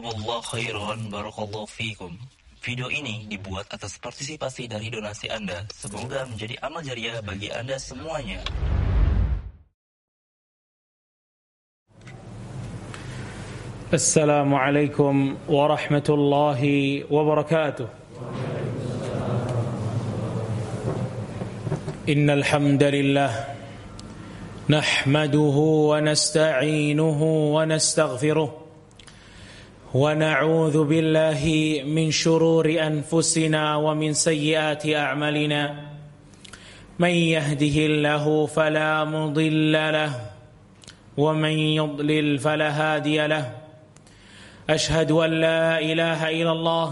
Jazakumullah khairan barakallahu fikum. Video ini dibuat atas partisipasi dari donasi Anda. Semoga menjadi amal jariah bagi Anda semuanya. السلام عليكم ورحمة الله وبركاته إن الحمد لله نحمده ونستعينه ونستغفره ونعوذ بالله من شرور أنفسنا ومن سيئات أعمالنا. من يهده الله فلا مضل له ومن يضلل فلا هادي له. أشهد أن لا إله إلا الله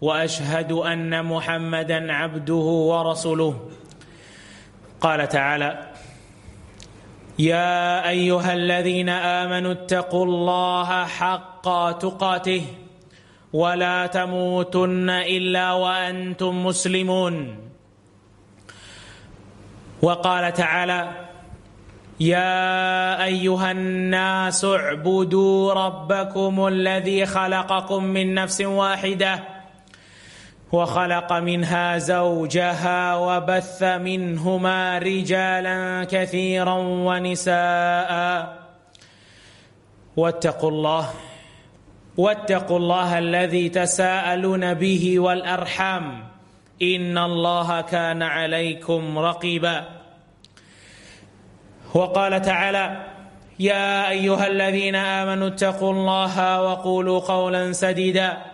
وأشهد أن محمدا عبده ورسوله. قال تعالى يا أيها الذين آمنوا اتقوا الله حق تقاته ولا تموتن إلا وأنتم مسلمون. وقال تعالى يا أيها الناس اعبدوا ربكم الذي خلقكم من نفس واحدة وخلق منها زوجها وبث منهما رجالا كثيرا ونساء. واتقوا الله واتقوا الله الذي تساءلون به والأرحام. إن الله كان عليكم رقيبا. وقال تعالى يا أيها الذين آمنوا اتقوا الله وقولوا قولا سديدا.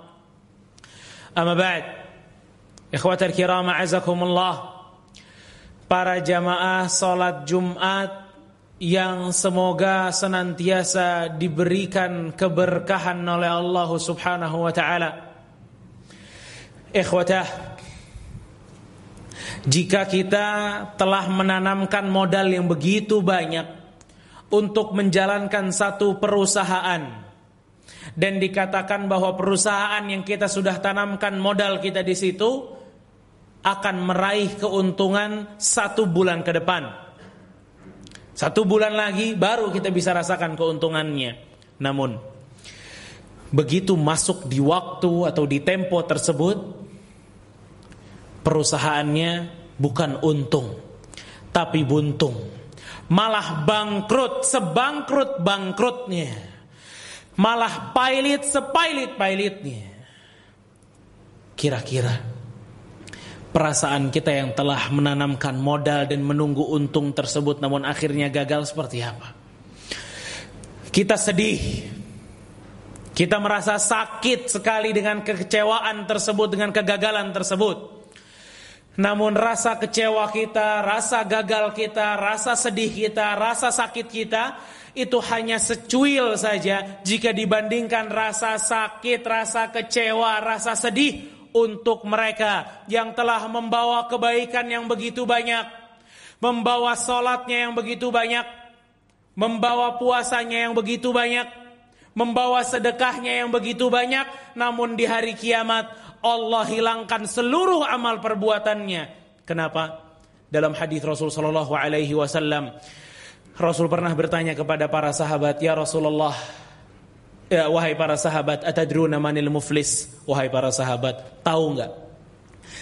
Amma ba'd. Ikhwatal kiram azakumullah. Para jamaah salat Jumat yang semoga senantiasa diberikan keberkahan oleh Allah Subhanahu wa taala. Ikhwatah jika kita telah menanamkan modal yang begitu banyak untuk menjalankan satu perusahaan dan dikatakan bahwa perusahaan yang kita sudah tanamkan modal kita di situ akan meraih keuntungan satu bulan ke depan. Satu bulan lagi baru kita bisa rasakan keuntungannya. Namun begitu masuk di waktu atau di tempo tersebut perusahaannya bukan untung tapi buntung malah bangkrut sebangkrut bangkrutnya malah pailit sepailit pailitnya. Kira-kira perasaan kita yang telah menanamkan modal dan menunggu untung tersebut namun akhirnya gagal seperti apa? Kita sedih. Kita merasa sakit sekali dengan kekecewaan tersebut dengan kegagalan tersebut. Namun rasa kecewa kita, rasa gagal kita, rasa sedih kita, rasa sakit kita itu hanya secuil saja jika dibandingkan rasa sakit, rasa kecewa, rasa sedih untuk mereka yang telah membawa kebaikan yang begitu banyak, membawa solatnya yang begitu banyak, membawa puasanya yang begitu banyak, membawa sedekahnya yang begitu banyak, namun di hari kiamat Allah hilangkan seluruh amal perbuatannya. Kenapa? Dalam hadis Rasul sallallahu alaihi wasallam Rasul pernah bertanya kepada para sahabat, "Ya Rasulullah, ya wahai para sahabat, atadruna manil muflis?" Wahai para sahabat, tahu enggak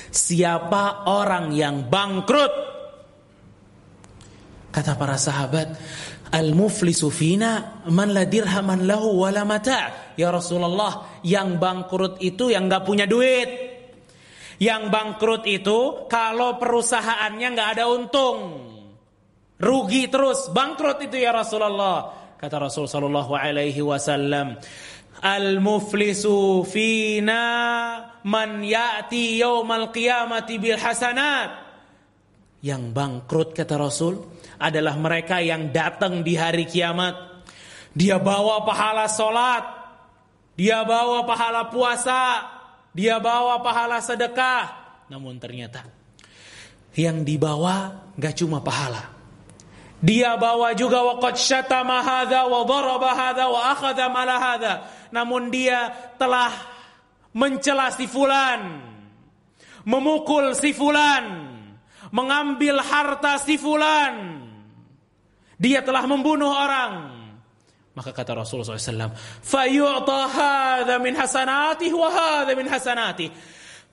siapa orang yang bangkrut? Kata para sahabat, Al-muflisu fina man la dirhaman lahu wala mata'. Ya Rasulullah, yang bangkrut itu yang nggak punya duit. Yang bangkrut itu kalau perusahaannya nggak ada untung. Rugi terus, bangkrut itu ya Rasulullah. Kata Rasul sallallahu alaihi wasallam, Al-muflisu fina man ya'ti yaumal qiyamati bil hasanat. Yang bangkrut kata Rasul adalah mereka yang datang di hari kiamat. Dia bawa pahala solat. dia bawa pahala puasa, dia bawa pahala sedekah. Namun ternyata yang dibawa gak cuma pahala. Dia bawa juga waqad syatama hadza wa daraba hadza wa akhadha mala hadza. Namun dia telah mencela si fulan, memukul si fulan, mengambil harta si fulan. Dia telah membunuh orang. Maka kata Rasulullah SAW, "Fayu'ta hada min hasanati, wa min hasanati.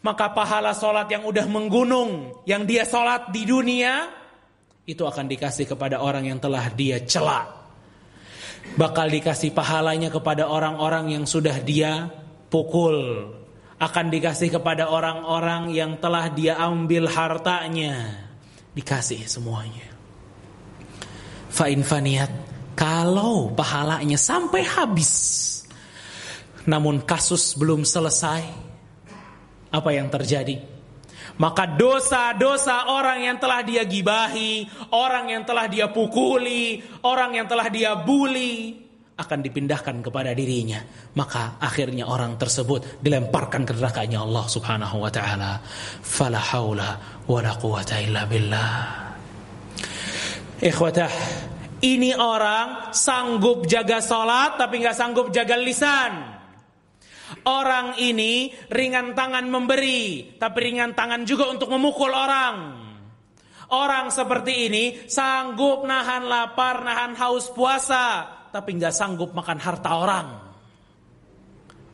Maka pahala solat yang udah menggunung, yang dia solat di dunia, itu akan dikasih kepada orang yang telah dia celak. Bakal dikasih pahalanya kepada orang-orang yang sudah dia pukul. Akan dikasih kepada orang-orang yang telah dia ambil hartanya. Dikasih semuanya. Fa'in faniat. Kalau pahalanya sampai habis. Namun kasus belum selesai. Apa yang terjadi? Maka dosa-dosa orang yang telah dia gibahi, orang yang telah dia pukuli, orang yang telah dia bully akan dipindahkan kepada dirinya. Maka akhirnya orang tersebut dilemparkan ke nerakanya Allah Subhanahu wa taala. Fala haula wala quwata illa billah. Ikhwatah, ini orang sanggup jaga salat tapi nggak sanggup jaga lisan. Orang ini ringan tangan memberi, tapi ringan tangan juga untuk memukul orang. Orang seperti ini sanggup nahan lapar, nahan haus puasa, tapi nggak sanggup makan harta orang.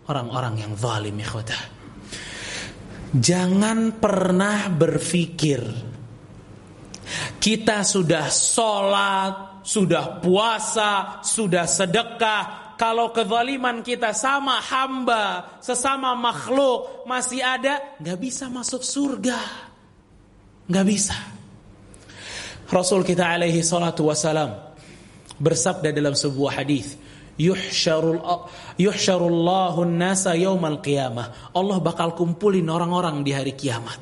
Orang-orang yang zalim ikhwatah. Jangan pernah berpikir kita sudah sholat, sudah puasa, sudah sedekah, kalau kezaliman kita sama hamba, sesama makhluk masih ada, nggak bisa masuk surga. Nggak bisa. Rasul kita alaihi salatu wasalam bersabda dalam sebuah hadis, yuhsyarul nasa yaumal qiyamah. Allah bakal kumpulin orang-orang di hari kiamat.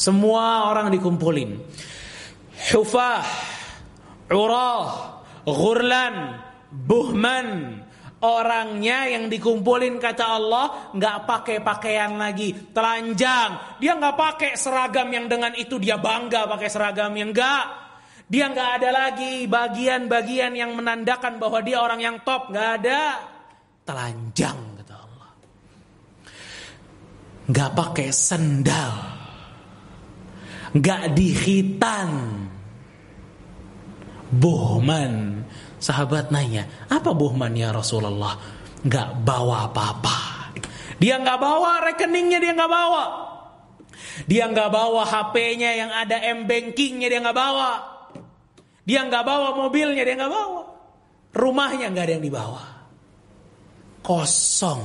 Semua orang dikumpulin. Hufah, urah, ghurlan, buhman. Orangnya yang dikumpulin kata Allah nggak pakai pakaian lagi. Telanjang. Dia nggak pakai seragam yang dengan itu dia bangga pakai seragam yang enggak dia nggak ada lagi bagian-bagian yang menandakan bahwa dia orang yang top. Nggak ada. Telanjang kata Allah. Nggak pakai sendal. Nggak dihitan bohman Sahabat nanya, apa buhman ya Rasulullah? Gak bawa apa-apa. Dia gak bawa rekeningnya, dia gak bawa. Dia gak bawa HP-nya yang ada m-bankingnya, dia gak bawa. Dia gak bawa mobilnya, dia gak bawa. Rumahnya gak ada yang dibawa. Kosong.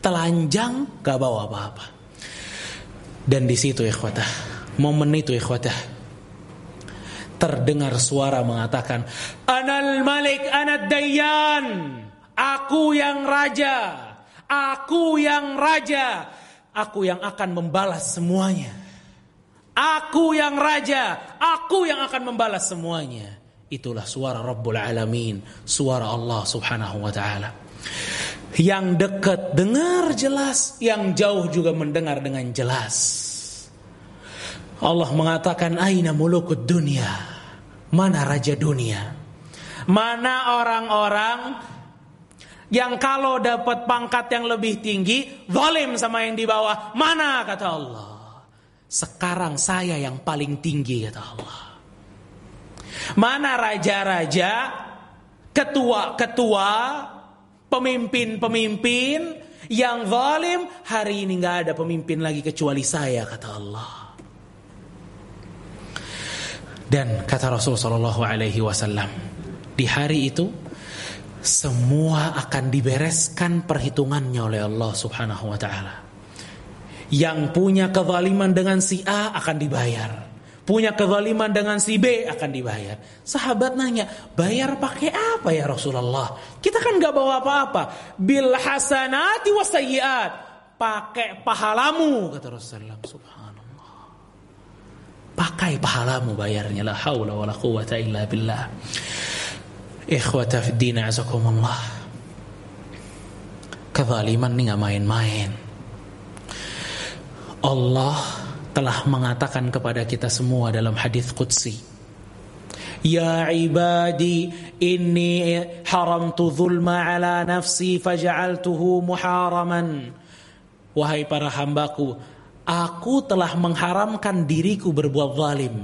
Telanjang, gak bawa apa-apa. Dan di situ ikhwatah, momen itu ikhwatah, terdengar suara mengatakan, "Anal Malik, anad Dayyan." Aku yang raja. Aku yang raja. Aku yang akan membalas semuanya. Aku yang raja, aku yang akan membalas semuanya. Itulah suara Rabbul Alamin, suara Allah Subhanahu wa taala. Yang dekat dengar jelas, yang jauh juga mendengar dengan jelas. Allah mengatakan aina mulukud dunia Mana raja dunia? Mana orang-orang yang kalau dapat pangkat yang lebih tinggi, zalim sama yang di bawah? Mana kata Allah? Sekarang saya yang paling tinggi kata Allah. Mana raja-raja, ketua-ketua, pemimpin-pemimpin yang zalim? Hari ini nggak ada pemimpin lagi kecuali saya kata Allah. Dan kata Rasul Shallallahu Alaihi Wasallam di hari itu semua akan dibereskan perhitungannya oleh Allah Subhanahu Wa Taala. Yang punya kezaliman dengan si A akan dibayar. Punya kezaliman dengan si B akan dibayar. Sahabat nanya, bayar pakai apa ya Rasulullah? Kita kan nggak bawa apa-apa. Bil hasanati wasayyiat. Pakai pahalamu kata Rasulullah. Subhanallah. Pakai pahalamu bayarnya la haula wala quwata illa billah. Ikhwata fid din azakumullah. Kezaliman ini nggak main-main. Allah telah mengatakan kepada kita semua dalam hadis qudsi. Ya ibadi inni haramtu zulma ala nafsi faja'altuhu muharaman. Wahai para hambaku, aku telah mengharamkan diriku berbuat zalim.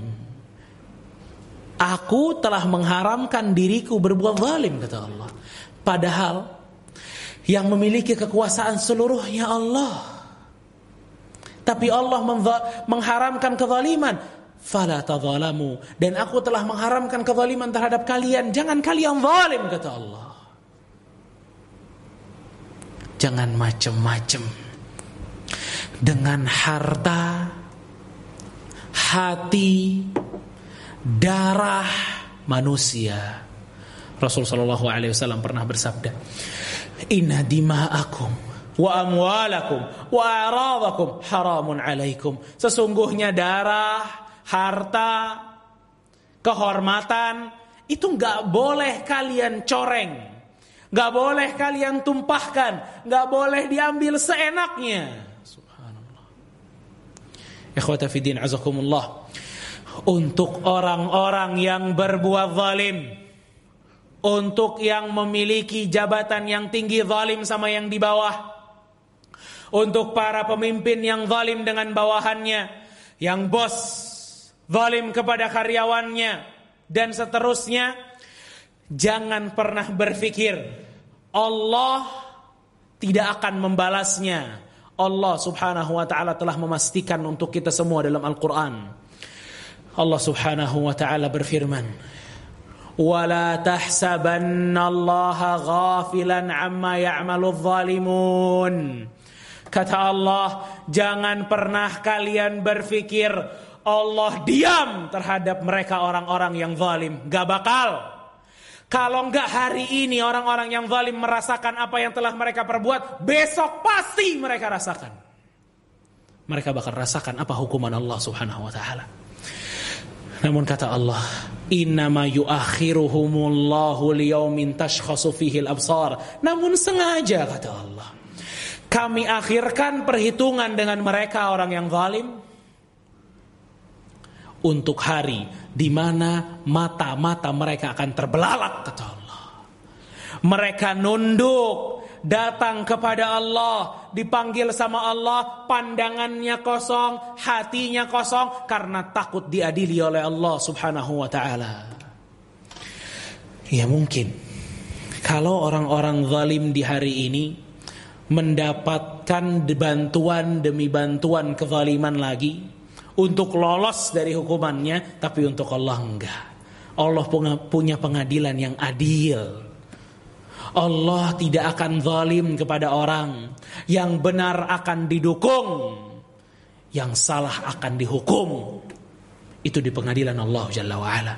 Aku telah mengharamkan diriku berbuat zalim kata Allah. Padahal yang memiliki kekuasaan seluruhnya Allah. Tapi Allah mengharamkan kezaliman. Fala tadzalamu dan aku telah mengharamkan kezaliman terhadap kalian. Jangan kalian zalim kata Allah. Jangan macam-macam. Dengan harta, hati, darah manusia. Rasul sallallahu alaihi wasallam pernah bersabda, Inna dima'akum wa amwalakum wa aradakum haramun alaikum. Sesungguhnya darah, harta, kehormatan itu nggak boleh kalian coreng. nggak boleh kalian tumpahkan, nggak boleh diambil seenaknya. Ikhwata fiddin azakumullah. Untuk orang-orang yang berbuat zalim, untuk yang memiliki jabatan yang tinggi zalim sama yang di bawah. Untuk para pemimpin yang zalim dengan bawahannya, yang bos zalim kepada karyawannya dan seterusnya, jangan pernah berpikir Allah tidak akan membalasnya. Allah Subhanahu wa taala telah memastikan untuk kita semua dalam Al-Qur'an. Allah Subhanahu wa taala berfirman, "Wala tahsabannallaha ghafilan amma ya'maludz zalimun." Kata Allah, jangan pernah kalian berpikir Allah diam terhadap mereka orang-orang yang zalim. Gak bakal kalau enggak hari ini orang-orang yang zalim merasakan apa yang telah mereka perbuat besok pasti mereka rasakan mereka bakal rasakan apa hukuman Allah Subhanahu wa taala namun kata Allah, "Innama yuakhiruhumullahu liyaumin tashkhasu fihi al-absar." Namun sengaja kata Allah. Kami akhirkan perhitungan dengan mereka orang yang zalim untuk hari di mana mata-mata mereka akan terbelalak kata Allah. Mereka nunduk datang kepada Allah, dipanggil sama Allah, pandangannya kosong, hatinya kosong karena takut diadili oleh Allah Subhanahu wa taala. Ya mungkin kalau orang-orang zalim di hari ini mendapatkan bantuan demi bantuan kezaliman lagi untuk lolos dari hukumannya tapi untuk Allah enggak. Allah punya pengadilan yang adil. Allah tidak akan zalim kepada orang. Yang benar akan didukung. Yang salah akan dihukum. Itu di pengadilan Allah Jalla wa'ala.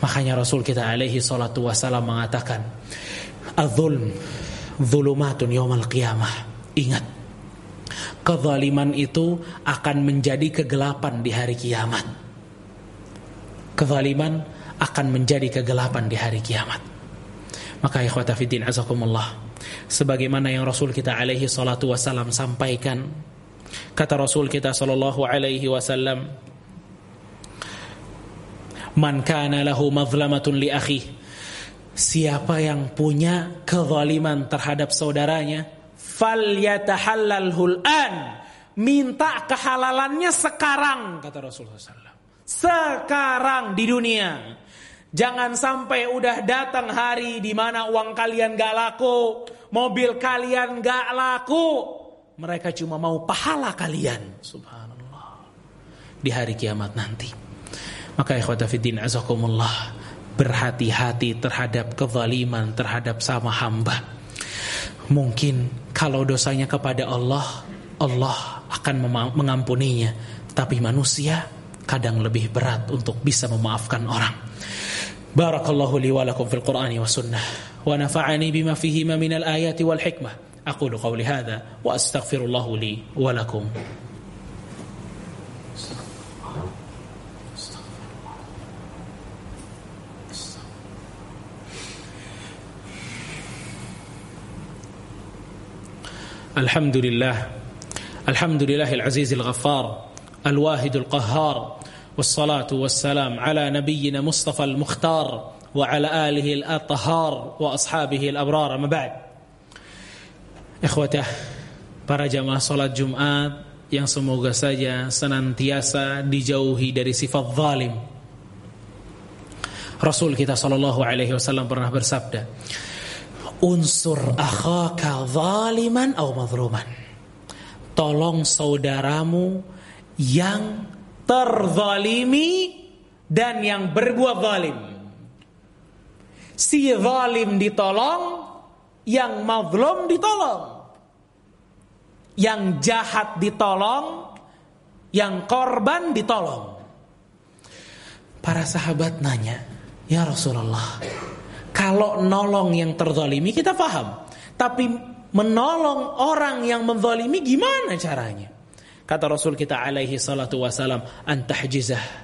Makanya Rasul kita alaihi salatu wassalam mengatakan. Az-zulm zulumatun yawmal qiyamah. Ingat. Kezaliman itu akan menjadi kegelapan di hari kiamat. Kezaliman akan menjadi kegelapan di hari kiamat. Maka ikhwata fiddin azakumullah sebagaimana yang Rasul kita alaihi salatu wasallam sampaikan kata Rasul kita sallallahu alaihi wasallam Man kana lahu mazlamatun li akhi Siapa yang punya kezaliman terhadap saudaranya falyatahallalhul an minta kehalalannya sekarang kata Rasulullah SAW sekarang di dunia Jangan sampai udah datang hari di mana uang kalian gak laku, mobil kalian gak laku. Mereka cuma mau pahala kalian. Subhanallah. Di hari kiamat nanti. Maka ikhwata fiddin azakumullah. Berhati-hati terhadap kezaliman terhadap sama hamba. Mungkin kalau dosanya kepada Allah, Allah akan mengampuninya. Tapi manusia kadang lebih berat untuk bisa memaafkan orang. بارك الله لي ولكم في القرآن والسنة ونفعني بما فيهما من الآيات والحكمة أقول قولي هذا وأستغفر الله لي ولكم الحمد لله الحمد لله العزيز الغفار الواحد القهار والصلاة والسلام على نبينا مصطفى المختار وعلى آله الأطهار وأصحابه الأبرار أما بعد إخوته para jamaah salat Jumat yang semoga saja senantiasa dijauhi dari sifat zalim. Rasul kita sallallahu alaihi wasallam pernah bersabda, unsur akhaka zaliman atau mazluman. Tolong saudaramu yang terzalimi dan yang berbuat zalim. Si zalim ditolong, yang mazlum ditolong. Yang jahat ditolong, yang korban ditolong. Para sahabat nanya, "Ya Rasulullah, kalau nolong yang terzalimi kita paham. Tapi menolong orang yang menzalimi gimana caranya? Kata Rasul kita alaihi salatu wasalam, antahjizah.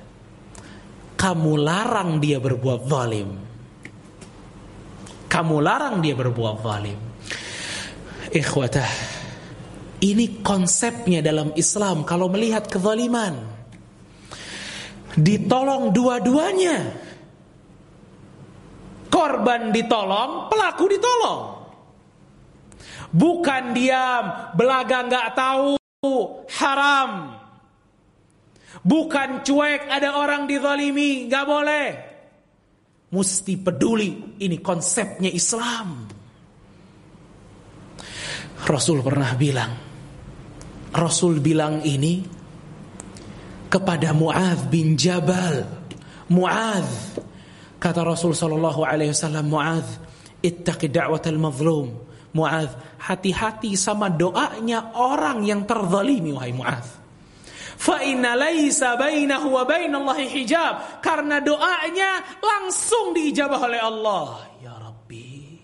Kamu larang dia berbuat zalim. Kamu larang dia berbuat zalim. Ikhwatah, ini konsepnya dalam Islam kalau melihat kezaliman. Ditolong dua-duanya korban ditolong, pelaku ditolong. Bukan diam, belaga nggak tahu, haram. Bukan cuek ada orang dizalimi, nggak boleh. Mesti peduli, ini konsepnya Islam. Rasul pernah bilang, Rasul bilang ini kepada Muadz bin Jabal. Muadz Kata Rasul sallallahu alaihi wasallam Muadz, ittaqi da'watal mazlum. Muadz, hati-hati sama doanya orang yang terzalimi wahai Muadz. Fa inna laisa bainahu wa bainallahi hijab. Karena doanya langsung diijabah oleh Allah. Ya Rabbi.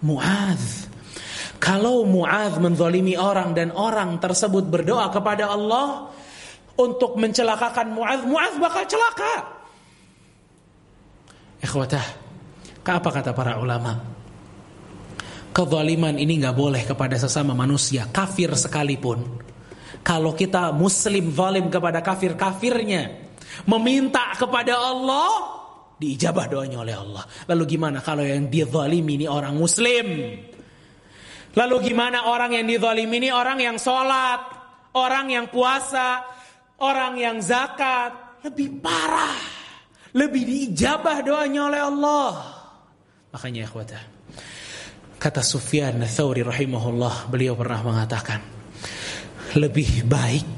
Muadz, kalau Muadz menzalimi orang dan orang tersebut berdoa kepada Allah untuk mencelakakan Muadz, Muadz bakal celaka. Ikhwatah, apa kata para ulama? Kezaliman ini nggak boleh kepada sesama manusia, kafir sekalipun. Kalau kita muslim zalim kepada kafir-kafirnya, meminta kepada Allah, diijabah doanya oleh Allah. Lalu gimana kalau yang dizalimi ini orang muslim? Lalu gimana orang yang dizalimi ini orang yang sholat, orang yang puasa, orang yang zakat, lebih parah lebih diijabah doanya oleh Allah. Makanya ikhwata. Kata Sufyan Thawri rahimahullah, beliau pernah mengatakan, lebih baik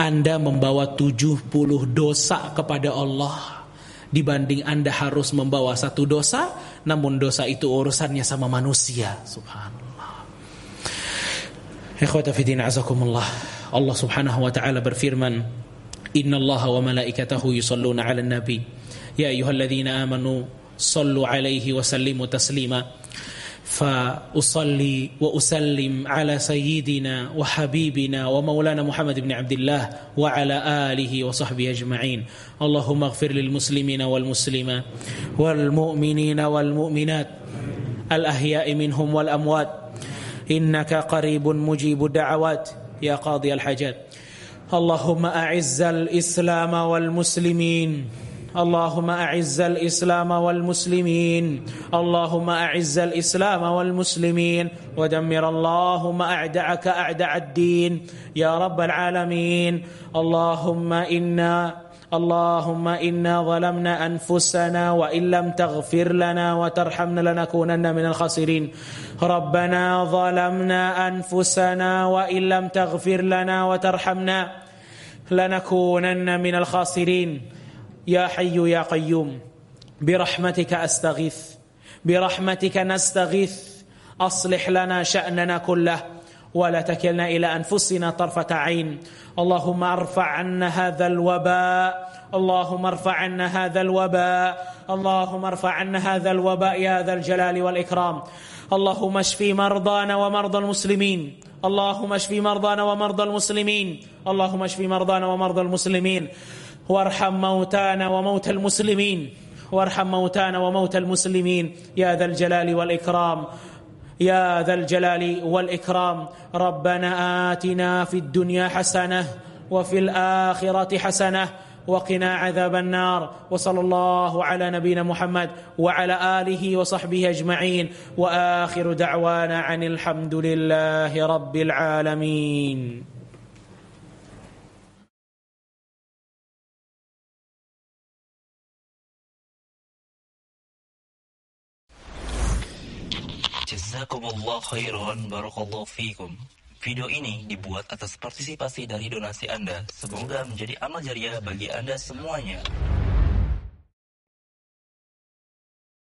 Anda membawa 70 dosa kepada Allah dibanding Anda harus membawa satu dosa, namun dosa itu urusannya sama manusia. Subhanallah. Ikhwata fidin azakumullah. Allah Subhanahu wa taala berfirman, إن الله وملائكته يصلون على النبي. يا أيها الذين آمنوا صلوا عليه وسلموا تسليما. فأصلي وأسلم على سيدنا وحبيبنا ومولانا محمد بن عبد الله وعلى آله وصحبه أجمعين. اللهم اغفر للمسلمين والمسلمات والمؤمنين والمؤمنات الأحياء منهم والأموات. إنك قريب مجيب الدعوات. يا قاضي الحاجات. اللهم أعز الإسلام والمسلمين. اللهم أعز الإسلام والمسلمين. اللهم أعز الإسلام والمسلمين. ودمر اللهم أعدعك أعدع الدين. يا رب العالمين. اللهم إنا اللهم إنا ظلمنا أنفسنا وإن لم تغفر لنا وترحمنا لنكونن من الخاسرين. ربنا ظلمنا أنفسنا وإن لم تغفر لنا وترحمنا. لنكونن من الخاسرين. يا حي يا قيوم برحمتك أستغيث برحمتك نستغيث. أصلح لنا شأننا كله ولا تكلنا إلى أنفسنا طرفة عين. اللهم أرفع عنا هذا الوباء اللهم ارفع عنا هذا الوباء اللهم ارفع عنا هذا الوباء يا ذا الجلال والإكرام. اللهم اشفي مرضانا ومرضى المسلمين. اللهم اشفي مرضانا ومرضى المسلمين. اللهم اشفي مرضانا ومرضى المسلمين. وارحم موتانا وموتى المسلمين. وارحم موتانا وموتى المسلمين. يا ذا الجلال والإكرام. يا ذا الجلال والإكرام. ربنا آتنا في الدنيا حسنة وفي الآخرة حسنة وقنا عذاب النار. وصلى الله على نبينا محمد وعلى آله وصحبه أجمعين. وآخر دعوانا عن الحمد لله رب العالمين. Jazakumullah khairan barakallahu fikum. Video ini dibuat atas partisipasi dari donasi Anda. Semoga menjadi amal jariah bagi Anda semuanya.